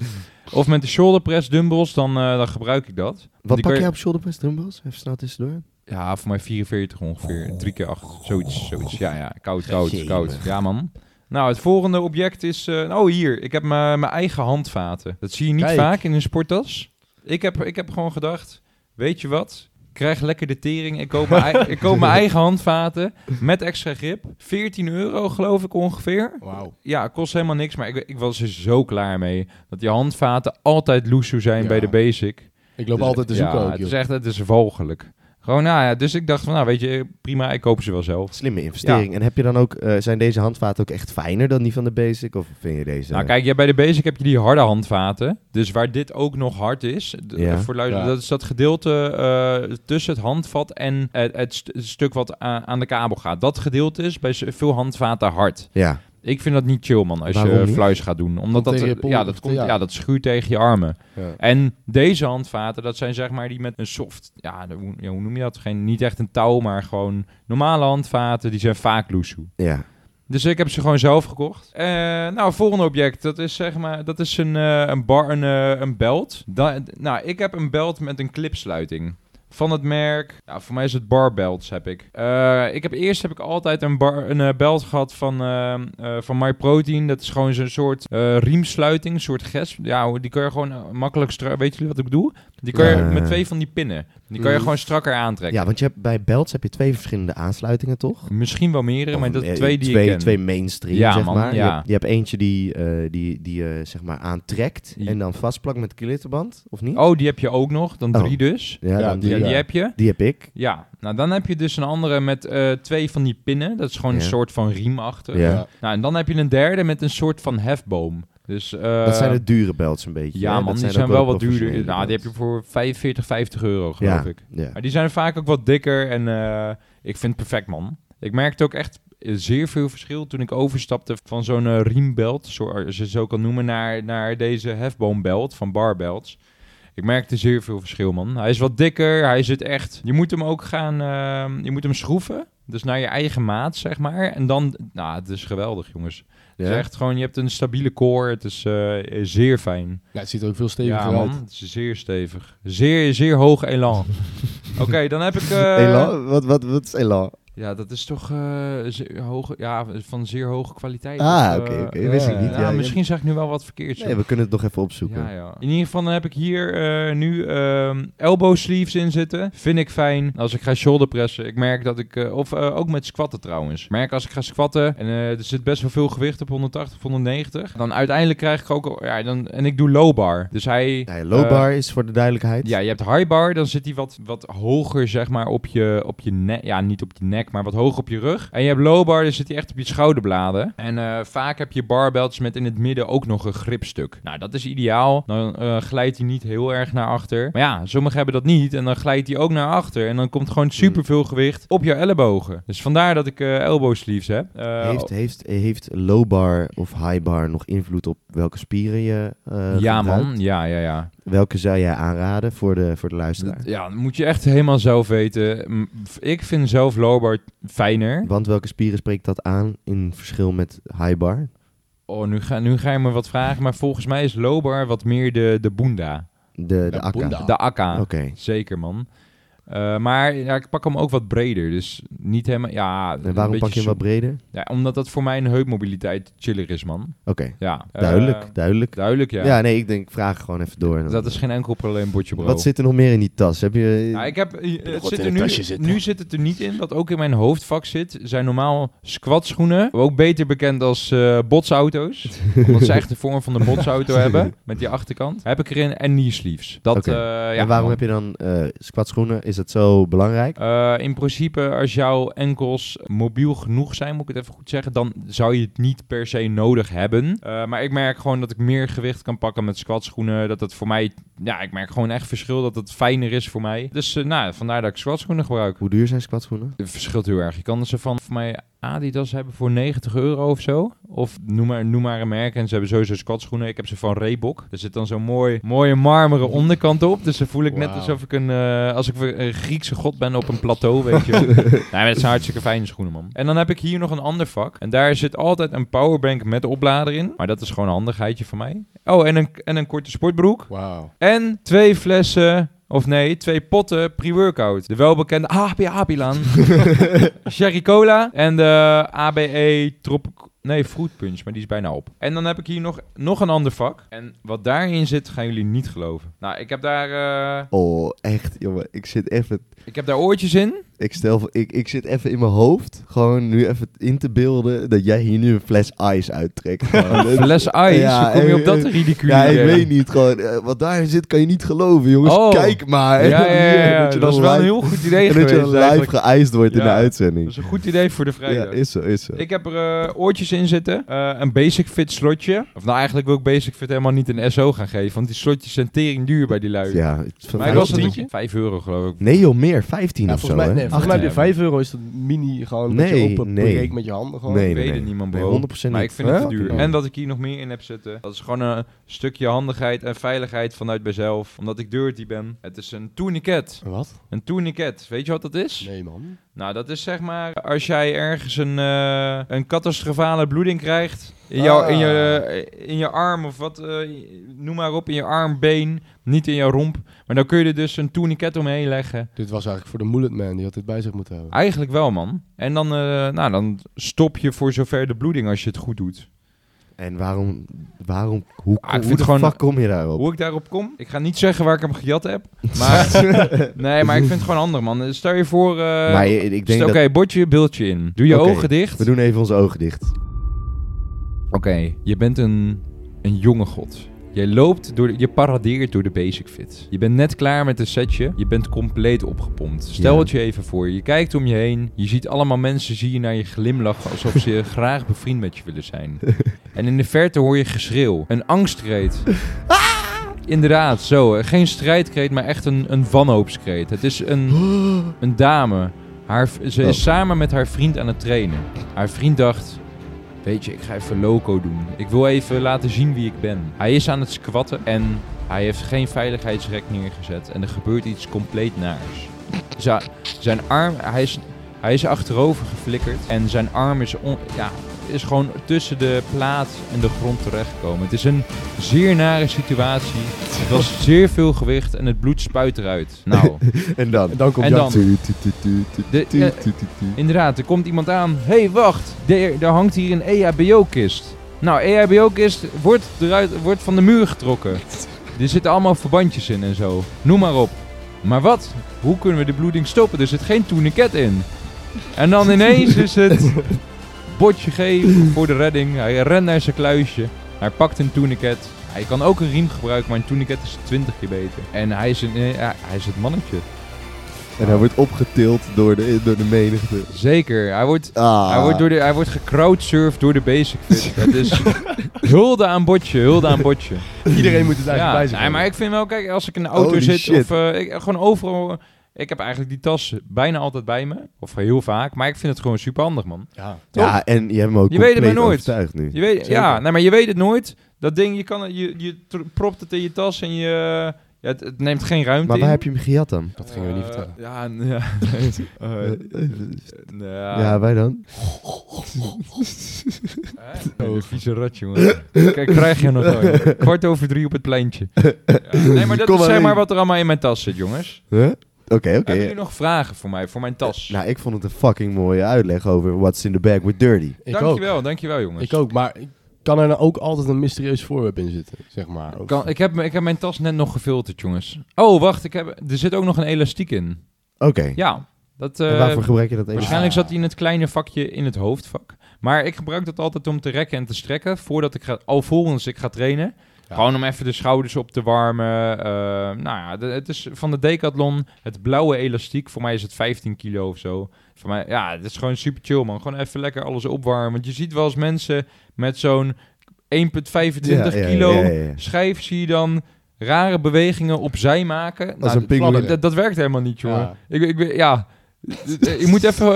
of met de shoulder press dumbbells, dan, dan gebruik ik dat. Wat Die pak je- op shoulder press dumbbells? Even snel tussendoor. Ja, voor mij 44 ongeveer. Drie keer acht. Zoiets, zoiets. Ja, ja. Koud, koud, koud. Ja, man. Nou, het volgende object is... eh, oh, hier. Ik heb mijn eigen handvaten. Dat zie je niet Kijk. vaak in een sporttas. Ik heb, ik heb gewoon gedacht... Weet je wat? Ik krijg lekker de tering. Ik koop mijn, ik koop mijn eigen handvaten met extra grip. 14 euro, geloof ik ongeveer. Wauw. Ja, kost helemaal niks. Maar ik, ik was er zo klaar mee. Dat die handvaten altijd loesoe zijn Ja. bij de basic. Ik loop Dus, altijd te zoeken ja, ook, het is echt, het is walgelijk. Gewoon, nou ja, dus ik dacht van, nou weet je, prima, ik koop ze wel zelf. Slimme investering. En heb je dan ook, eh, zijn deze handvaten ook echt fijner dan die van de basic? Of vind je deze... Nou kijk, ja, bij de basic heb je die harde handvaten. Dus waar dit ook nog hard is, Ja. voor luister, Ja. dat is dat gedeelte eh, tussen het handvat en het, het st- stuk wat aan de kabel gaat. Dat gedeelte is bij veel handvaten hard. Ja. Ik vind dat niet chill, man, als Waarom je niet? fluis gaat doen. Omdat Komt dat, tegen je pol- ja, dat, komt, ja. ja, dat schuurt tegen je armen. Ja. En deze handvaten, dat zijn zeg maar die met een soft, ja, de- hoe, ja, hoe noem je dat? Geen, niet echt een touw, maar gewoon normale handvaten, die zijn vaak loesoe. Ja. Dus ik heb ze gewoon zelf gekocht. Eh, nou, volgende object, dat is zeg maar, dat is een, eh, een bar, een, eh, een belt. Da- nou, ik heb een belt met een clipsluiting. Van het merk, nou, voor mij is het barbelts heb ik. Eh, ik heb eerst heb ik altijd een, bar, een eh, belt gehad van, eh van MyProtein. Dat is gewoon zo'n soort eh, riemsluiting, een soort gesp. Ja, die kun je gewoon makkelijk strak. Weet jullie wat ik bedoel? Die kan je met twee van die pinnen. Die kan je Mhm. gewoon strakker aantrekken. ja, want je hebt, bij belts heb je twee verschillende aansluitingen, toch? Misschien wel meerdere, maar dat twee die twee, ik ken. twee mainstream, Ja, zeg man, maar. Je, ja. hebt, je hebt eentje die, eh, die, die je zeg maar aantrekt en dan vastplakt met glitterband, of niet? Oh, die heb je ook nog. Dan Oh. drie dus. ja, ja, dan die- die, heb je. die heb ik. Ja, nou dan heb je dus een andere met eh, twee van die pinnen. Dat is gewoon een soort van riemachtig. Ja. Ja. Nou, en dan heb je een derde met een soort van hefboom. Dus, eh, dat zijn de dure belts een beetje. Ja hè? man, Dat die zijn wel wat duurder. Nou, die heb je voor 45, 50 euro geloof ik. Ja. Maar die zijn vaak ook wat dikker en eh, ik vind het perfect man. Ik merkte ook echt zeer veel verschil toen ik overstapte van zo'n riembelt, zoals je zo kan noemen, naar, naar deze hefboombelt van barbelts. Ik merkte zeer veel verschil, man. Hij is wat dikker, hij zit echt... Je moet hem ook gaan... ehm, je moet hem schroeven, dus naar je eigen maat, zeg maar. En dan... Nou, het is geweldig, jongens. Het Ja? is echt gewoon... Je hebt een stabiele core, het is eh, zeer fijn. Ja, het ziet er ook veel steviger Ja, man. uit. Het is zeer stevig. Zeer, zeer hoog elan. Oké, dan heb ik... eh, Elan? Wat, wat, wat is Elan? Ja, dat is toch zeer hoge, ja, van zeer hoge kwaliteit. Ah, oké, eh, oké. Wist ik niet. Ja, Ja, misschien zeg ik nu wel wat verkeerd. Nee, we kunnen het nog even opzoeken. Ja, ja. In ieder geval dan heb ik hier eh, nu ehm, elbow sleeves in zitten. Vind ik fijn. Als ik ga shoulder pressen. Ik merk dat ik... of ook met squatten trouwens. Ik merk als ik ga squatten en er zit best wel veel gewicht op 180 of 190. Dan uiteindelijk krijg ik ook... Ja, dan, en ik doe low bar. Dus hij... Ja, low bar is voor de duidelijkheid. ja, je hebt high bar, dan zit hij wat, wat hoger, zeg maar, op je, op je nek. Ja, niet op je nek nek, maar wat hoog op je rug. En je hebt low bar, dan zit hij echt op je schouderbladen. En eh, vaak heb je barbelts met in het midden ook nog een gripstuk. Nou, dat is ideaal. Dan eh, glijdt hij niet heel erg naar achter. Maar ja, sommigen hebben dat niet. En dan glijdt hij ook naar achter. En dan komt gewoon superveel gewicht op je ellebogen. Dus vandaar dat ik eh elbow sleeves heb. Heeft, heeft, heeft low bar of high bar nog invloed op welke spieren je eh ja, gebruikt? man. Ja, ja, ja. Welke zou jij aanraden voor de, voor de luisteraar? Dat- ja, dat moet je echt helemaal zelf weten. Ik vind zelf low bar fijner. Want welke spieren spreekt dat aan in verschil met high bar? Oh, nu ga, nu ga je me wat vragen. Maar volgens mij is low bar wat meer de, de boenda. De, de Ja, akka. Bunda. De akka. Oké. Zeker, man. Eh, maar ja, ik pak hem ook wat breder. Dus niet helemaal... Ja, En waarom pak je hem wat breder? Ja, omdat dat voor mij een heupmobiliteit chiller is, man. Oké, Ja. duidelijk, Eh, duidelijk. duidelijk, ja. Ja. nee, ik denk, vraag gewoon even door. Dat is geen enkel probleem, botje bro. Wat zit er nog meer in die tas? Heb je... Ja, ik heb, eh, het wat zit er nu, zitten. nu zit het er niet in. Wat ook in mijn hoofdvak zit, zijn normaal squatschoenen. Ook beter bekend als eh, botsauto's. omdat ze echt de vorm van de botsauto hebben. Met die achterkant. Heb ik erin en knee sleeves. Dat, eh, ja, en waarom man. heb je dan eh squatschoenen? Is dat zo belangrijk? Eh, in principe, als jouw enkels mobiel genoeg zijn, moet ik het even goed zeggen, dan zou je het niet per se nodig hebben. Eh, maar ik merk gewoon dat ik meer gewicht kan pakken met squatschoenen. Dat het voor mij, ja, ik merk gewoon echt verschil dat het fijner is voor mij. Dus eh, nou, vandaar dat ik squatschoenen gebruik. Hoe duur zijn squatschoenen? Het verschilt heel erg. Je kan ze van voor mij Adidas hebben voor 90 euro of zo. Of noem maar, noem maar een merk. En ze hebben sowieso squatschoenen. Ik heb ze van Reebok. Er zit dan zo'n mooi, mooie marmeren onderkant op. Dus dan voel ik net alsof ik een, eh, als ik een Griekse god ben op een plateau, weet je. nee, maar het zijn hartstikke fijne schoenen, man. En dan heb ik hier nog een ander vak. En daar zit altijd een powerbank met oplader in. Maar dat is gewoon een handigheidje voor mij. Oh, en een, en een korte sportbroek. Wauw. En twee flessen, of nee, twee potten pre-workout. De welbekende AB Apilan, Sherry Cola en de ABE Tropic... Nee, Fruit Punch, maar die is bijna op. En dan heb ik hier nog, nog een ander vak. En wat daarin zit, gaan jullie niet geloven. Nou, ik heb daar, eh, Oh, echt, jongen. Ik zit even... ik heb daar oortjes in. Ik stel ik, ik zit even in mijn hoofd, gewoon nu even in te beelden dat jij hier nu een fles ice uittrekt. Fles ice, Ja, hoe kom je op dat ridicule Ja, ik weet niet. Gewoon, eh, wat daarin zit kan je niet geloven, jongens. Oh. Kijk maar. Ja, ja, ja, ja. Dat is wel een heel goed idee En dat je geweest dan live geëist wordt in de Ja. Dat uitzending. is een goed idee voor de Ja, vrijdag. is zo, is zo. Ik heb er eh, oortjes in zitten. eh, een basic fit slotje. Of nou, eigenlijk wil ik basic fit helemaal niet een SO gaan geven. Want die slotjes zijn tering duur bij die lui. ja, maar was het vijftien. niet. 5 euro geloof ik. Nee joh, meer. 15 Ja, of zo. volgens mij, hè? nee, volgens mij heb je Ach, 5 euro is dat mini gewoon dat Nee, je open nee. breekt met je handen gewoon. Nee, ik nee, weet nee. het niet, man, Nee, bro. 100% maar ik vind het duur. En dat ik hier nog meer in heb zitten. Dat is gewoon een stukje handigheid en veiligheid vanuit mezelf. Omdat ik dirty ben. Het is een tourniquet. Wat? Een tourniquet. Weet je wat dat is? Nee, man. Nou, dat is zeg maar als jij ergens een, eh, een catastrofale bloeding krijgt. In, jouw, in, je, Ah. in je arm of wat, eh, noem maar op, in je arm, been, niet in je romp. Maar dan kun je er dus een tourniquet omheen leggen. Dit was eigenlijk voor de mullet man, die had dit bij zich moeten hebben. Eigenlijk wel, man. En dan, eh, nou, dan stop je voor zover de bloeding als je het goed doet. En waarom, waarom, hoe, Ah, ik hoe vind de gewoon- fuck kom je daarop? Hoe ik daarop kom? Ik ga niet zeggen waar ik hem gejat heb. Maar, nee, maar ik vind het gewoon handig, man. Stel je voor, eh je- denk Oké, dat... bordje, beeldje in. Doe je ogen dicht. We doen even onze ogen dicht. Oké, je bent een, een jonge god. Jij loopt door, de- je paradeert door de basic fit. Je bent net klaar met een setje. Je bent compleet opgepompt. Stel Ja. het je even voor. Je kijkt om je heen. Je ziet allemaal mensen zie je naar je glimlachen alsof ze graag bevriend met je willen zijn. en in de verte hoor je geschreeuw. Een angstkreet. Inderdaad, zo. Geen strijdkreet, maar echt een, een wanhoopskreet. Het is een, een dame. Haar, ze is Oh. samen met haar vriend aan het trainen. Haar vriend dacht... Weet je, ik ga even loco doen. Ik wil even laten zien wie ik ben. Hij is aan het squatten en hij heeft geen veiligheidsrek neergezet. En er gebeurt iets compleet naars. Zijn arm, hij is, hij is achterover geflikkerd. En zijn arm is, on- ja, is gewoon tussen de plaat en de grond terechtgekomen. Het is een zeer nare situatie. Het was zeer veel gewicht en het bloed spuit eruit. Nou, En dan? En dan komt En dan? De- eh. Inderdaad, er komt iemand aan. Hé, hey, wacht. Er, er hangt hier een EHBO-kist. Nou, EHBO-kist wordt, eruit, wordt van de muur getrokken. Er zitten allemaal verbandjes in en zo. Noem maar op. Maar wat? Hoe kunnen we de bloeding stoppen? Er zit geen tourniquet in. En dan ineens is het botje geven voor de redding. Hij rent naar zijn kluisje. Hij pakt een tourniquet. Hij kan ook een riem gebruiken, maar een tourniquet is 20 keer beter. En hij is, een, eh, hij is het mannetje. En hij wordt opgetild door de, door de menigte. Zeker. Hij wordt, Ah. hij wordt, door de, hij wordt gecrowdsurfd door de basic fit. Dat is hulde aan botje, hulde aan botje. Iedereen moet het eigenlijk Ja, bij zich nee, maar ik vind wel, kijk, als ik in de auto Holy zit shit. of eh, ik, gewoon overal... Ik heb eigenlijk die tas bijna altijd bij me. Of heel vaak. Maar ik vind het gewoon super handig, man. Ja. Ja, en je hebt hem ook Je weet het maar nooit. overtuigd nu. Je weet, Zeker. ja, nee, maar je weet het nooit. Dat ding, je, kan, je, je propt het in je tas en je... Ja, het, het neemt geen ruimte Maar in. waar heb je hem gehad dan? Dat gingen we niet Eh, vertellen. Ja, ja. Eh, ja. Ja, wij dan? De vieze rat, jongen. Kijk, krijg je nog wel. Kwart over drie op het pleintje. Ja, Nee, maar dat Kom is maar zeg maar wat er allemaal in mijn tas zit, jongens. Huh? Oké, oké. Hebben jullie nog vragen voor mij, voor mijn tas? Nou, ik vond het een fucking mooie uitleg over what's in the bag with dirty. Ik ook. dankjewel, dankjewel, jongens. Ik ook, maar kan er dan ook altijd een mysterieus voorwerp in zitten, zeg maar? Of- Kan, ik, heb, ik heb mijn tas net nog gefilterd, jongens. Oh, wacht, ik heb, er zit ook nog een elastiek in. Oké. Ja, dat... En eh, waarvoor gebruik je dat even? Waarschijnlijk Ah. zat hij in het kleine vakje in het hoofdvak. Maar ik gebruik dat altijd om te rekken en te strekken voordat ik ga, alvorens ik ga trainen. Ja. Gewoon om even de schouders op te warmen. Eh, nou ja, de- het is van de Decathlon het blauwe elastiek. Voor mij is het 15 kilo of zo. Voor mij, ja, het is gewoon super chill man. Gewoon even lekker alles opwarmen. Want je ziet wel eens mensen met zo'n 1,25 Ja, ja, kilo ja, ja, ja. schijf zie je dan rare bewegingen opzij maken. Nou, een dat- pinguïn. dat, dat werkt helemaal niet, jongen. Ja. Ik, ik, weet- ja. Je moet even.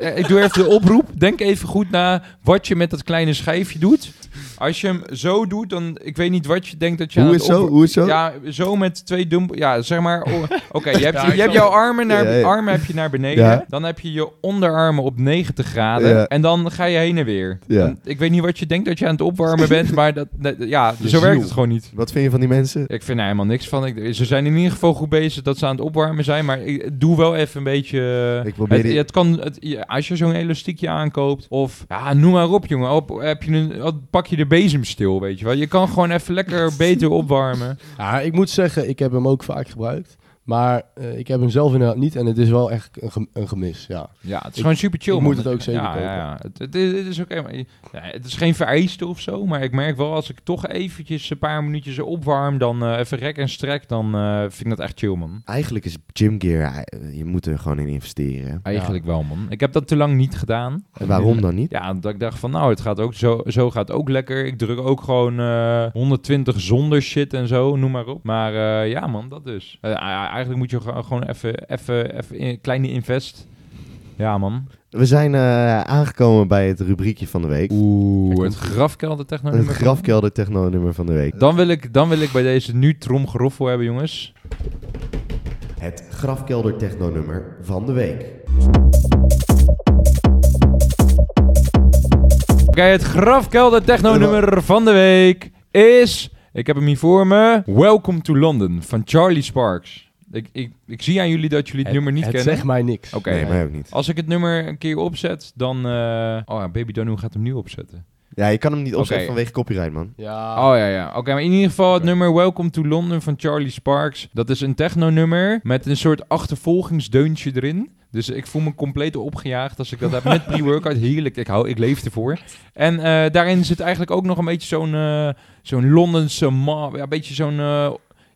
eh, ik doe even de oproep. Denk even goed na wat je met dat kleine schijfje doet. Als je hem zo doet, dan. Ik weet niet wat je denkt dat je. Hoe aan is het zo? Hoe is zo? Ja, zo met twee dump. Ja, zeg maar. oh, Oké, je hebt, Ja, je, ik je hebt jouw armen naar, Ja, ja. armen heb je naar beneden. Ja. Dan heb je je onderarmen op 90 graden. Ja. En dan ga je heen en weer. En ik weet niet wat je denkt dat je aan het opwarmen bent. Maar dat, dat- ja, zo werkt het gewoon niet. Wat vind je van die mensen? Ik vind er helemaal niks van. Ik, ze zijn in ieder geval goed bezig dat ze aan het opwarmen zijn. Maar ik doe wel even een beetje... Ik probeer het, die- het kan, het, als je zo'n elastiekje aankoopt... Of, ja, noem maar op, jongen. Op, heb je een, op- pak je de bezemstil, weet je wel. Je kan gewoon even lekker beter opwarmen. Ja, ik moet zeggen, ik heb hem ook vaak gebruikt. Maar eh, ik heb hem zelf inderdaad niet en het is wel echt een, gem- een gemis, ja. Ja, het is Ik- gewoon super chill, man. moet het ook zeker ja, kopen. Ja, ja. Het, het, is- het is oké, maar... Ja, het is geen vereiste of zo. Maar ik merk wel, als ik toch eventjes een paar minuutjes opwarm... Dan eh, even rek en strek, dan eh, vind ik dat echt chill, man. Eigenlijk is gymgear, je moet er gewoon in investeren. Eigenlijk wel, man. Ik heb dat te lang niet gedaan. En waarom dan niet? Ja, dat ik dacht van, nou, het gaat ook zo, zo gaat het ook lekker. Ik druk ook gewoon eh 120 zonder shit en zo, noem maar op. Maar eh, ja, man, dat dus. Eigenlijk moet je gewoon even, even, even een kleine invest. Ja, man. We zijn eh, aangekomen bij het rubriekje van de week. Oeh, het grafkelder techno Het grafkelder techno nummer van de week. Dan wil, ik, dan wil ik bij deze nu tromgeroffel hebben, jongens. Het grafkelder techno nummer van de week. Oké, het grafkelder techno nummer van de week is... Ik heb hem hier voor me. Welcome to London van Charlie Sparks. Ik, ik, ik zie aan jullie dat jullie het, nummer niet het kennen. zegt mij niks. Oké, nee, mij ook niet. Als ik het nummer een keer opzet, dan... eh, Oh ja, Baby Danu gaat hem nu opzetten. Ja, je kan hem niet opzetten vanwege copyright, man. Ja, Oh ja, ja. Oké, maar in ieder geval het nummer Welcome to London van Charlie Sparks. Dat is een techno-nummer met een soort achtervolgingsdeuntje erin. Dus ik voel me compleet opgejaagd als ik dat heb met pre-workout. Heerlijk, ik, hou, ik leef ervoor. En eh, daarin zit eigenlijk ook nog een beetje zo'n eh, zo'n Londense ma... Ja, een beetje zo'n...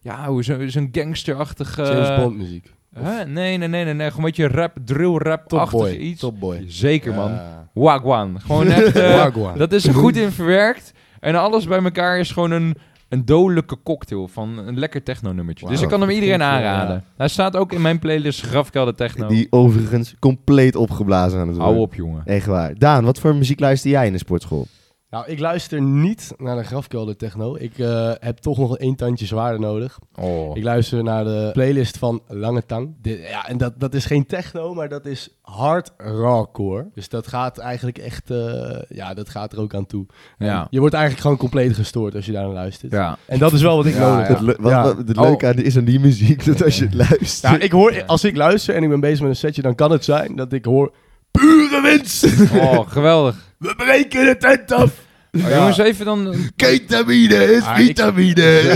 ja, hoe- zo- zo'n gangsterachtig... eh, James Bond muziek. Huh? Nee, nee, nee, nee, nee. Gewoon een beetje rap, drill rap-achtig Topboy. iets. Topboy. Zeker, man. Ja. Wagwan. Gewoon echt... eh, Wagwan. dat is er goed in verwerkt. En alles bij elkaar is gewoon een, een dodelijke cocktail van een lekker techno-nummertje. Dus ik kan hem iedereen eh, aanraden. Hij staat ook in mijn playlist Grafkelder Techno. Die overigens compleet opgeblazen aan het worden. Hou op, jongen. Echt waar. Daan, wat voor muziek luister jij in de sportschool? Nou, ik luister niet naar de grafkelder techno. Ik eh, heb toch nog één tandje zwaarder nodig. Oh. Ik luister naar de playlist van Lange Tang. Ja, en dat, dat is geen techno, maar dat is hard rawcore. Dus dat gaat eigenlijk echt, eh, ja, dat gaat er ook aan toe. Ja. Je wordt eigenlijk gewoon compleet gestoord als je daar naar luistert. Ja. En dat is wel wat ik Ja, nodig ja. heb. Het, le- wat, Ja. wat- het Oh. leuke aan is aan die muziek dat als je het luistert... Nou, ik hoor, als ik luister en ik ben bezig met een setje, dan kan het zijn dat ik hoor... Pure winst! Oh, geweldig. We breken de tent af! Oh, Jongens, even dan... Ketamine is Ah, ik- vitamine. Ja,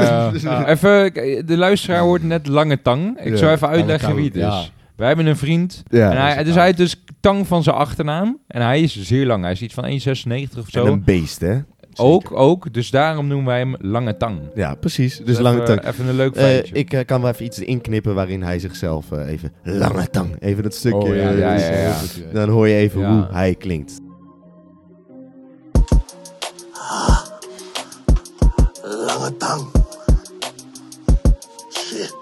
ja, ja. Even, de luisteraar hoort net Lange Tang. Ik Ja, zou even uitleggen wie het is. ja. Wij hebben een vriend. Ja, en hij, dus hij heeft dus Tang van zijn achternaam. En hij is zeer lang. Hij is iets van 1,96 of zo. En een beest, hè? Ook, ook. Dus daarom noemen wij hem Lange Tang. Ja, precies. Dus even- lange tang. Even een leuk Eh, feitje. ik eh, kan wel even iets inknippen waarin hij zichzelf eh, even... Lange tang. Even dat stukje... Oh, ja, eh, ja, ja. Dan hoor je even Ja. hoe hij klinkt. Lange tang. Shit.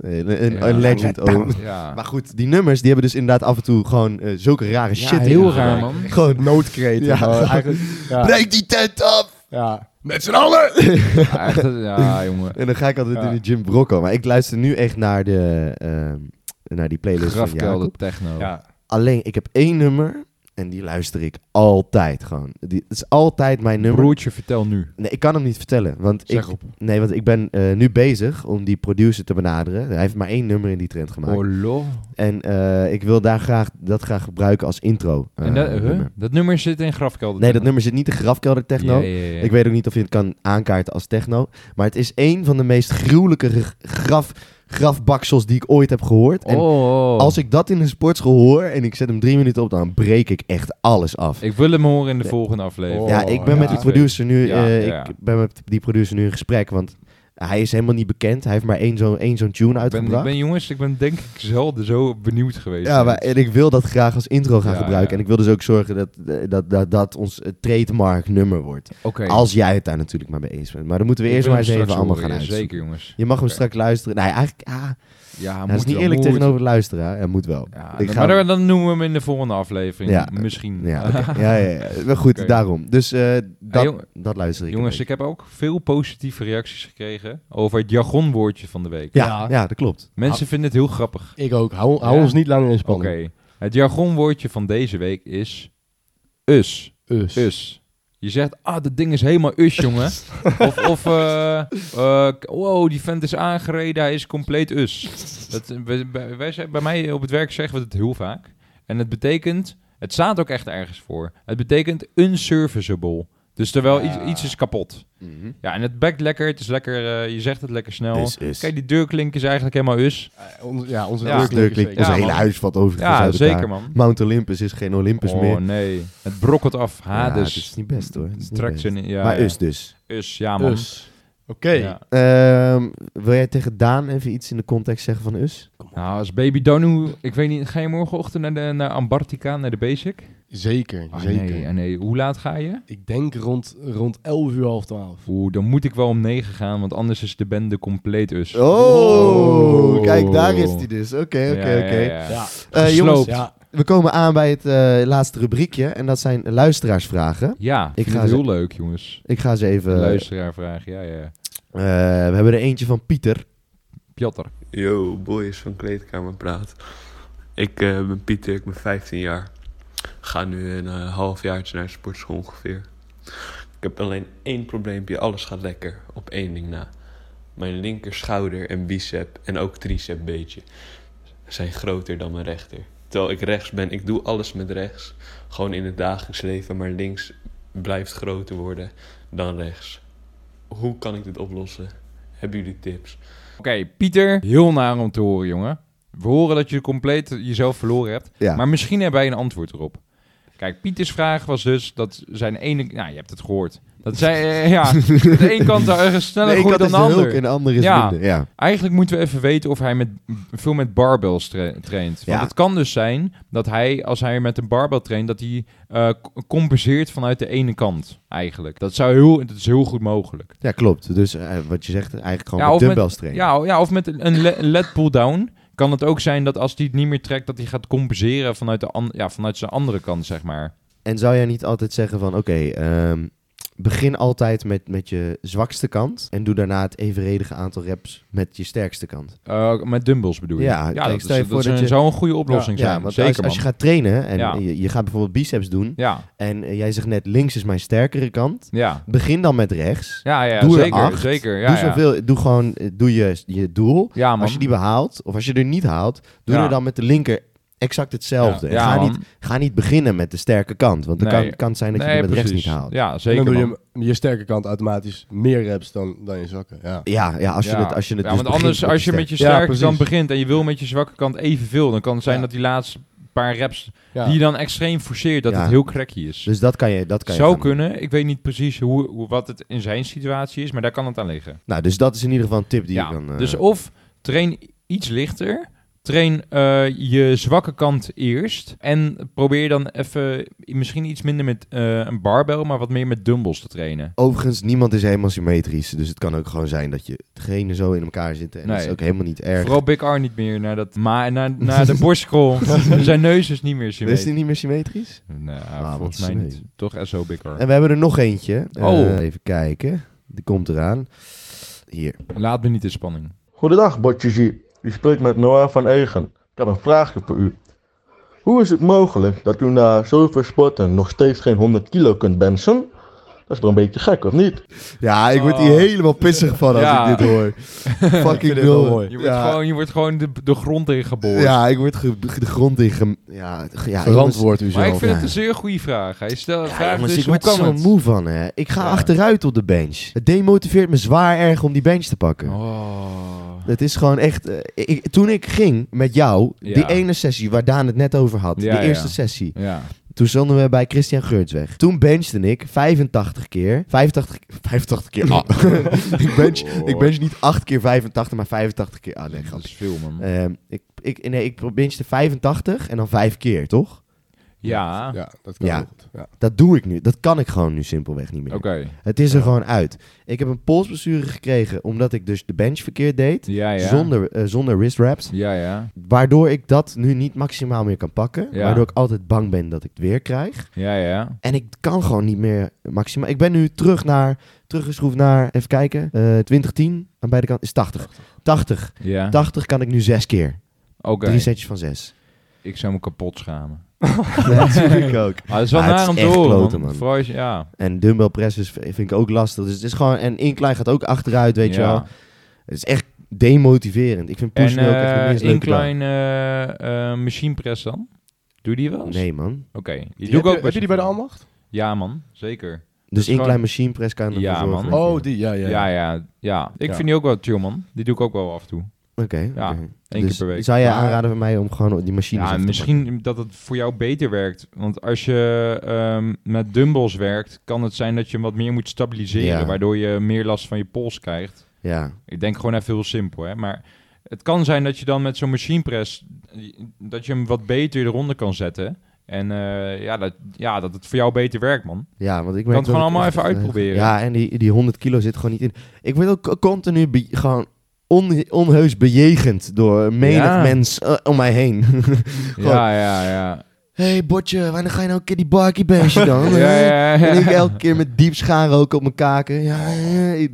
Eh, een, Ja, een legend ook. Ja. Maar goed, die nummers die hebben dus inderdaad af en toe gewoon eh, zulke rare Ja, shit heel raar, man. Gewoon Noodkreet. Ja. maar eigenlijk, ja, Breek die tent op! ja. Met z'n allen! Ja, echt, ja, jongen. En dan ga ik altijd Ja. in de gym brokko. Maar ik luister nu echt naar, de, ehm, naar die playlist van Jacob. techno. Ja. Alleen, ik heb één nummer en die luister ik altijd gewoon. Die, het is altijd mijn nummer. Broertje, vertel nu. Nee, ik kan hem niet vertellen. Want ik, Zeg op. nee, want ik ben eh, nu bezig om die producer te benaderen. Hij heeft maar één nummer in die trend gemaakt. Oh, lol. En eh, ik wil daar graag, dat graag gebruiken als intro. eh, En dat, nummer. dat nummer zit in Grafkelder Nee, dat nummer zit niet in grafkelder techno. Ja, ja, ja. Ik weet ook niet of je het kan aankaarten als techno. Maar het is één van de meest gruwelijke graf, grafbaksels die ik ooit heb gehoord. En Oh, oh. als ik dat in een sportschool hoor en ik zet hem drie minuten op, dan breek ik echt alles af. Ik wil hem horen in de volgende aflevering. Oh, ja, ik ben ja. met die producer nu, Ja, eh, ja. ik ben met die producer nu in gesprek, want hij is helemaal niet bekend. Hij heeft maar één zo'n één zo'n tune Ik ben, uitgebracht. ik ben jongens, ik ben denk ik zelden zo benieuwd geweest. ja, maar, en ik wil dat graag als intro gaan Ja, gebruiken. ja. En ik wil dus ook zorgen dat dat, dat, dat ons trademark nummer wordt. Oké. Als jij het daar natuurlijk maar mee eens bent. Maar dan moeten we Ik eerst maar eens even allemaal gaan uitzoeken. Zeker jongens. Je mag hem straks luisteren. Nee, eigenlijk, ah, Ja, dat moet is niet wel, eerlijk moet. tegenover het luisteren. Hij moet wel. Ja, Ik dan- ga- maar dan, noemen we hem in de volgende aflevering. Ja, Misschien. Ja, oké. ja, ja, ja. Maar goed, Oké. daarom. Dus eh, dat, jong- dat luister ik. Jongens, ik heb ook veel positieve reacties gekregen over het jargonwoordje van de week. ja, Ja. ja, dat klopt. Mensen vinden het heel grappig. Ik ook. Hou, hou Ja? ons niet langer in Oké. spanning. Het jargonwoordje van deze week is us. Us. Us. Je zegt, ah, dat ding is helemaal us, jongen. of, of eh, eh, wow, die vent is aangereden, hij is compleet us. Dat, zeggen- bij mij op het werk zeggen we het heel vaak. En het betekent, het staat ook echt ergens voor. Het betekent unserviceable. Dus terwijl Ja. iets, iets is kapot. Ja, en het bekt lekker, het is lekker, eh, je zegt het lekker snel. Is, is. Kijk, die deurklink is eigenlijk helemaal us. Eh, onze- ja, onze Ja. deurklink is Deurklink, Ja, hele huis valt overigens Ja, uit zeker elkaar. man. Mount Olympus is geen Olympus oh meer. nee, het brokkelt af. Ja, Hades. het is niet best hoor. Het is niet Trekt best. ze in, ja, maar us dus. Us, ja man. Us. Oké. Ja. Ehm, wil jij tegen Daan even iets in de context zeggen van us? Nou, als baby Danu, ik weet niet, ga je morgenochtend naar, de, naar Ambartica, naar de Basic? Zeker, Ah, zeker. Nee, ah, nee, hoe laat ga je? Ik denk rond, rond 11 uur, half 12. Oeh, dan moet ik wel om 9 gaan, want anders is de bende compleet us. Oh, Oh. kijk, daar is hij dus. Oké, oké, Ja, oké. ja, ja. Ja. Eh, jongens, Gesloopt. ja. We komen aan bij het eh, laatste rubriekje. En dat zijn luisteraarsvragen. Ja, ik ga het ze- heel leuk, jongens. Ik ga ze even... Luisteraar vragen, ja, ja. Eh, we hebben er eentje van Pieter. Piotr. Yo, boys van Kleedkamer Praat. Ik eh, ben Pieter, ik ben 15 jaar. Ga nu een halfjaartje naar de sportschool ongeveer. Ik heb alleen één probleempje, alles gaat lekker. Op één ding na. Mijn linker schouder en bicep en ook tricep beetje zijn groter dan mijn rechter. Terwijl ik rechts ben, ik doe alles met rechts. Gewoon in het dagelijks leven, maar links blijft groter worden dan rechts. Hoe kan ik dit oplossen? Hebben jullie tips? Oké, Pieter, heel naar om te horen, jongen. We horen dat je compleet jezelf verloren hebt. Ja. Maar misschien hebben wij een antwoord erop. Kijk, Pieters vraag was dus dat zijn ene... Nou, je hebt het gehoord. Dat zij, eh, ja, de ene kant sneller de een groeit kant dan de de ander. hulk en de andere is Ja. minder. Ja. Eigenlijk moeten we even weten of hij met, veel met barbells tra- traint. Want Ja. het kan dus zijn dat hij, als hij met een barbell traint, dat hij eh, compenseert vanuit de ene kant. Eigenlijk. Dat, zou heel, dat is heel goed mogelijk. ja, klopt. Dus eh, wat je zegt, eigenlijk gewoon Ja, met dumbbells trainen. Ja, ja of met een, een le- een led pull-down kan het ook zijn dat als hij het niet meer trekt, dat hij gaat compenseren vanuit, de an- ja, vanuit zijn andere kant, zeg maar. En zou jij niet altijd zeggen van, oké, ehm, begin altijd met, met je zwakste kant en doe daarna het evenredige aantal reps met je sterkste kant. Eh, met dumbbells bedoel je? Ja, ja dat, stel je voor dat, je- zou een goede oplossing Ja, zijn. want Zeker, als, als je gaat trainen en Ja. je, je gaat bijvoorbeeld biceps doen Ja, en jij zegt net links is mijn sterkere kant, ja. begin dan met rechts. Ja, ja, Doe er zeker, acht. zeker. Ja, doe, ja. zoveel, doe gewoon doe je, je doel. Ja. Als je die behaalt, of als je er niet haalt, doe Ja. er dan met de linker exact hetzelfde. En ga, niet, ga niet beginnen met de sterke kant, want het Nee. kan, kan zijn dat je het met rechts niet haalt. Ja, En zeker, dan doe je je sterke kant automatisch meer reps dan, dan je zwakke. Ja. Ja, ja, als je Ja. het, als je het ja, dus want anders, met als je sterke- met je sterke kant begint en je wil met je zwakke kant evenveel, dan kan het zijn Ja. dat die laatste paar reps Ja. die je dan extreem forceert, dat Ja. het heel cracky is. Dus dat kan je, dat kan je Zou doen. kunnen. Ik weet niet precies hoe, hoe, wat het in zijn situatie is, maar daar kan het aan liggen. Nou, dus dat is in ieder geval een tip die ja, je kan... eh, Dus of train iets lichter, train eh, je zwakke kant eerst en probeer dan even misschien iets minder met eh, een barbell, maar wat meer met dumbbells te trainen. Overigens, niemand is helemaal symmetrisch. Dus het kan ook gewoon zijn dat je degene zo in elkaar zitten. En dat is ook helemaal niet erg. Vooral Big R niet meer naar, dat ma naar, naar de borstkrol. Zijn neus is niet meer is symmetrisch. die niet meer symmetrisch? Nee, Ah, volgens mij niet. Toch SO Big R. En we hebben er nog eentje. Eh, Oh. Even kijken. Die komt eraan. Hier. Laat me niet in spanning. Goedendag, Botje U spreekt met Noah van Egen. Ik heb een vraagje voor u. Hoe is het mogelijk dat u na zoveel sporten nog steeds geen 100 kilo kunt benchen? Dat is toch een beetje gek, of niet? Ja, ik word hier Oh. helemaal pissig van als Ja. ik dit hoor. Fucking nul. mooi. Je wordt Ja. gewoon, je wordt gewoon de, de grond in geboren. Ja, ik word ge- de grond in Ja, ge- ja Verantwoord u Maar ik vind ja. het een zeer goede vraag. Hij stelt Ja, vraag jongens, dus, ik hoe word er zo moe van, hè. Ik ga Ja. achteruit op de bench. Het demotiveert me zwaar erg om die bench te pakken. Oh. Het is gewoon echt... eh, ik, toen ik ging met jou, Ja. die ene sessie waar Daan het net over had, Ja, die eerste ja. sessie, Ja. toen stonden we bij Christian Geurtsweg. Toen benchte ik 85 keer. 85, 85 keer. Ah. ik, bench, ik bench niet 8 keer 85, maar 85 keer. Ah, nee, Dat grapje. is veel, man. Ehm, ik, ik, nee, ik benchte 85 en dan 5 keer, toch? Ja. Ja, dat kan Ja. heel goed. Ja. Dat doe ik nu. Dat kan ik gewoon nu simpelweg niet meer. Oké. Het is er gewoon uit. Ik heb een polsblessure gekregen omdat ik dus de bench verkeerd deed. Ja, ja. Zonder, eh, zonder wrist wraps. Ja, ja. Waardoor ik dat nu niet maximaal meer kan pakken. Ja. Waardoor ik altijd bang ben dat ik het weer krijg. Ja, ja. En ik kan gewoon niet meer maximaal. Ik ben nu terug naar, teruggeschroefd naar, even kijken, eh 2010 aan beide kanten is 80. 80. Ja. 80 kan ik nu zes keer. Oké. Drie setjes van zes. Ik zou me kapot schamen. Natuurlijk ook. Dat is wel Ah, het naar is om te echt horen, kloten, man. Vooral je- ja. En dumbbell presses v- vind ik ook lastig. Dus het is gewoon, en incline gaat ook achteruit, weet je wel. Het is echt demotiverend. Ik vind En push ook echt de eh meest incline eh, eh, machine press dan? Doe je die wel eens? Nee, man. Oké. Die Die doe ik heb, ook je, heb je die bij de? Almacht? Ja, man. Zeker. Dus incline machine press kan ervoor Ja, man. Oh, die, ja, ja. Ja, ja. ja. Ik Ja. vind die ook wel chill, man. Die doe ik ook wel af en toe. Oké. Ja, oké. Eén Dus keer per week. Zou jij Maar- aanraden van mij om gewoon die machines Ja, te misschien dat het voor jou beter werkt. Want als je ehm, met dumbbells werkt, kan het zijn dat je hem wat meer moet stabiliseren. Ja. Waardoor je meer last van je pols krijgt. Ja. Ik denk gewoon even heel simpel, hè. Maar het kan zijn dat je dan met zo'n machine press, dat je hem wat beter eronder kan zetten. En eh, ja, dat, ja, dat het voor jou beter werkt, man. Ja, want ik Kan het gewoon allemaal even eh, uitproberen. Ja, en die, die 100 kilo zit gewoon niet in. Ik word ook co- continu gewoon on, onheus bejegend door menig Ja. mens eh, om mij heen. Ja, ja, ja. hey botje, wanneer ga je nou een keer die barkie benchen dan? Ja, ja, ja. En ik elke keer met diep schaarroken op mijn kaken. Ja, ja,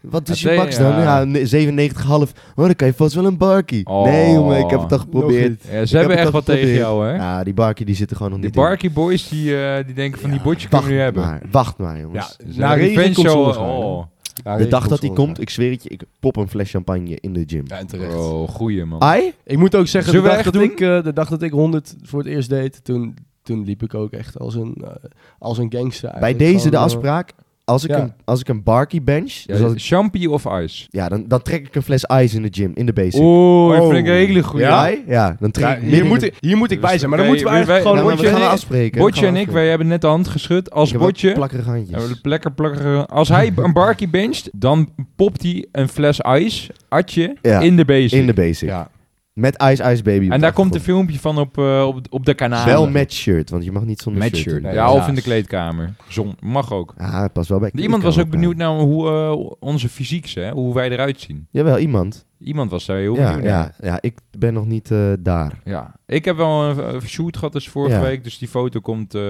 wat is Ja, je max dan? ja. Ja, ne- 97,5. Oh, dan kan je vast wel een barkie. Oh. Nee, jongen, ik heb het toch geprobeerd. Ja, ze Ik hebben heb echt wat tegen jou, hè? Ja, die barkie die zit er gewoon nog Die niet in. Barkie boys, die, eh, die denken van die Ja, botje kunnen we nu hebben. Maar, wacht maar, jongens. Ze na hebben regen revenge komt show, zonneschijn, hè? oh. Ja, de dag dat hij komt, ik zweer het je, ik pop een fles champagne in de gym. Ja, en terecht. Oh, goeie man. Ai? Ik moet ook zeggen, de Zullen we dag, dat doen? ik, eh, de dag dat ik 100 voor het eerst deed, toen, toen liep ik ook echt als een, eh, als een gangster. Bij deze de Gewoon, eh, afspraak, als ik, ja. een, als ik een barkie bench, Ja, dus champie of ice? ja, dan, dan trek ik een fles ice in de gym, in de basic. Oeh, dat Oh. vind ik een hele goeie. Ja? Ja, dan trek ik hier, moet ik, hier moet ik Dus bij zijn, maar dan moeten we wij- eigenlijk gewoon... Botje gaan en ik- afspreken. Botje en ik, wij hebben net de hand geschud. Als Botje... plakkerige handjes. Lekker plakkerige... Als hij een barkie bencht, dan popt hij een fles ijs, atje, Ja, in de basic. In de basic. Ja, Met Ice Ice Baby. en daar komt een filmpje van op, eh, op, op de kanaal. Wel met shirt, want je mag niet zonder Met shirt. Nee, ja, of ja. in de kleedkamer. Zon, mag ook. Ah, het past wel bij Iemand was ook benieuwd naar hoe eh, onze fysiek is, hè? hoe wij eruit zien. Jawel, iemand. Iemand was daar heel Ja, ja, ja, ik ben nog niet eh, daar. Ja, ik heb wel een, een shoot gehad dus vorige Ja. week, dus die foto komt... eh,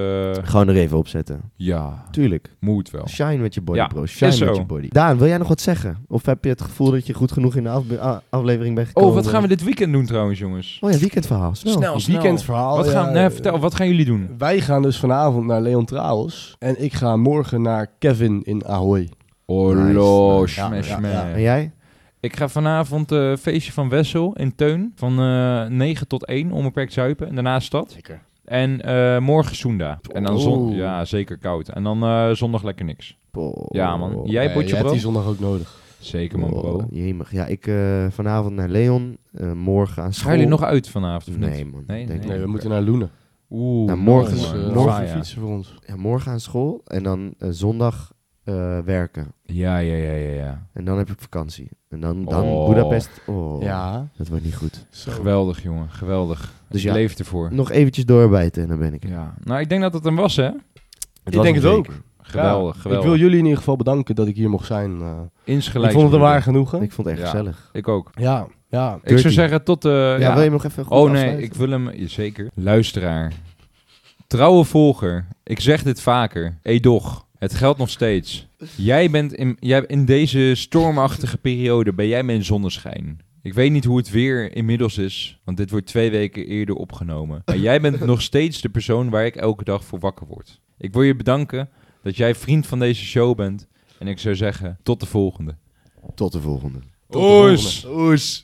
Gewoon er even opzetten. ja, Tuurlijk. moet wel. Shine met je body, Ja, bro. Shine met zo. je body. Daan, wil jij nog wat zeggen? Of heb je het gevoel dat je goed genoeg in de aflevering bent gekomen? Oh, wat gaan we dit weekend doen trouwens, jongens? Oh ja, weekendverhaal. Snel. Snel. een weekendverhaal. Wat ja, gaan, nee, vertel, wat gaan jullie doen? Wij gaan dus vanavond naar Leon Trouwens. En ik ga morgen naar Kevin in Ahoy. Orlo, nice. smash, Ja, ja, man. ja. En jij? Ik ga vanavond eh feestje van Wessel in Teun. Van eh 9 tot 1, onbeperkt zuipen. En daarna stad. Zeker. En eh, morgen Soenda. En dan zon, ja, zeker koud. En dan eh, zondag lekker niks. Ja, man. Jij, Nee, Botje je hebt Bro? die zondag ook nodig. Zeker man, bro. Oh, jemig. Ja, ik eh, vanavond naar Leon. eh, morgen aan school. Gaan jullie nog uit vanavond of niet? Nee, man. Nee, nee. Nee, we moeten naar Loenen. Oeh, Nou, morgen morgen morgen fietsen voor ons. Ja, morgen aan school. En dan zondag eh, werken. Ja, ja, ja, ja, ja. En dan heb ik vakantie. En dan, dan Oh. Budapest. Oh, Ja. dat wordt niet goed. Zo. Geweldig, jongen. Geweldig. Dus Dus ja. je leeft ervoor. Nog eventjes doorbijten en dan ben ik er. Ja. Nou, ik denk dat het hem was, hè? Het Ik denk het ook. Geweldig, Ja, geweldig. Ik wil jullie in ieder geval bedanken dat ik hier mocht zijn. eh. Insgelijks. ik vond het een broeder. waar genoegen. Ik vond het echt Ja. gezellig. Ik ook. Ja, ja. Ik Dirty. zou zeggen tot de... ja, ja. wil je hem nog even goed Oh nee, afsluiten? ik wil hem... ja, Zeker. Luisteraar. Trouwe volger. Ik zeg dit vaker. Edoch. Het geldt nog steeds. Jij bent in, jij, in deze stormachtige periode ben jij mijn zonneschijn. Ik weet niet hoe het weer inmiddels is, want dit wordt twee weken eerder opgenomen. Maar jij bent nog steeds de persoon waar ik elke dag voor wakker word. Ik wil je bedanken dat jij vriend van deze show bent. En ik zou zeggen, tot de volgende. Tot de volgende. Tot de volgende. Oes.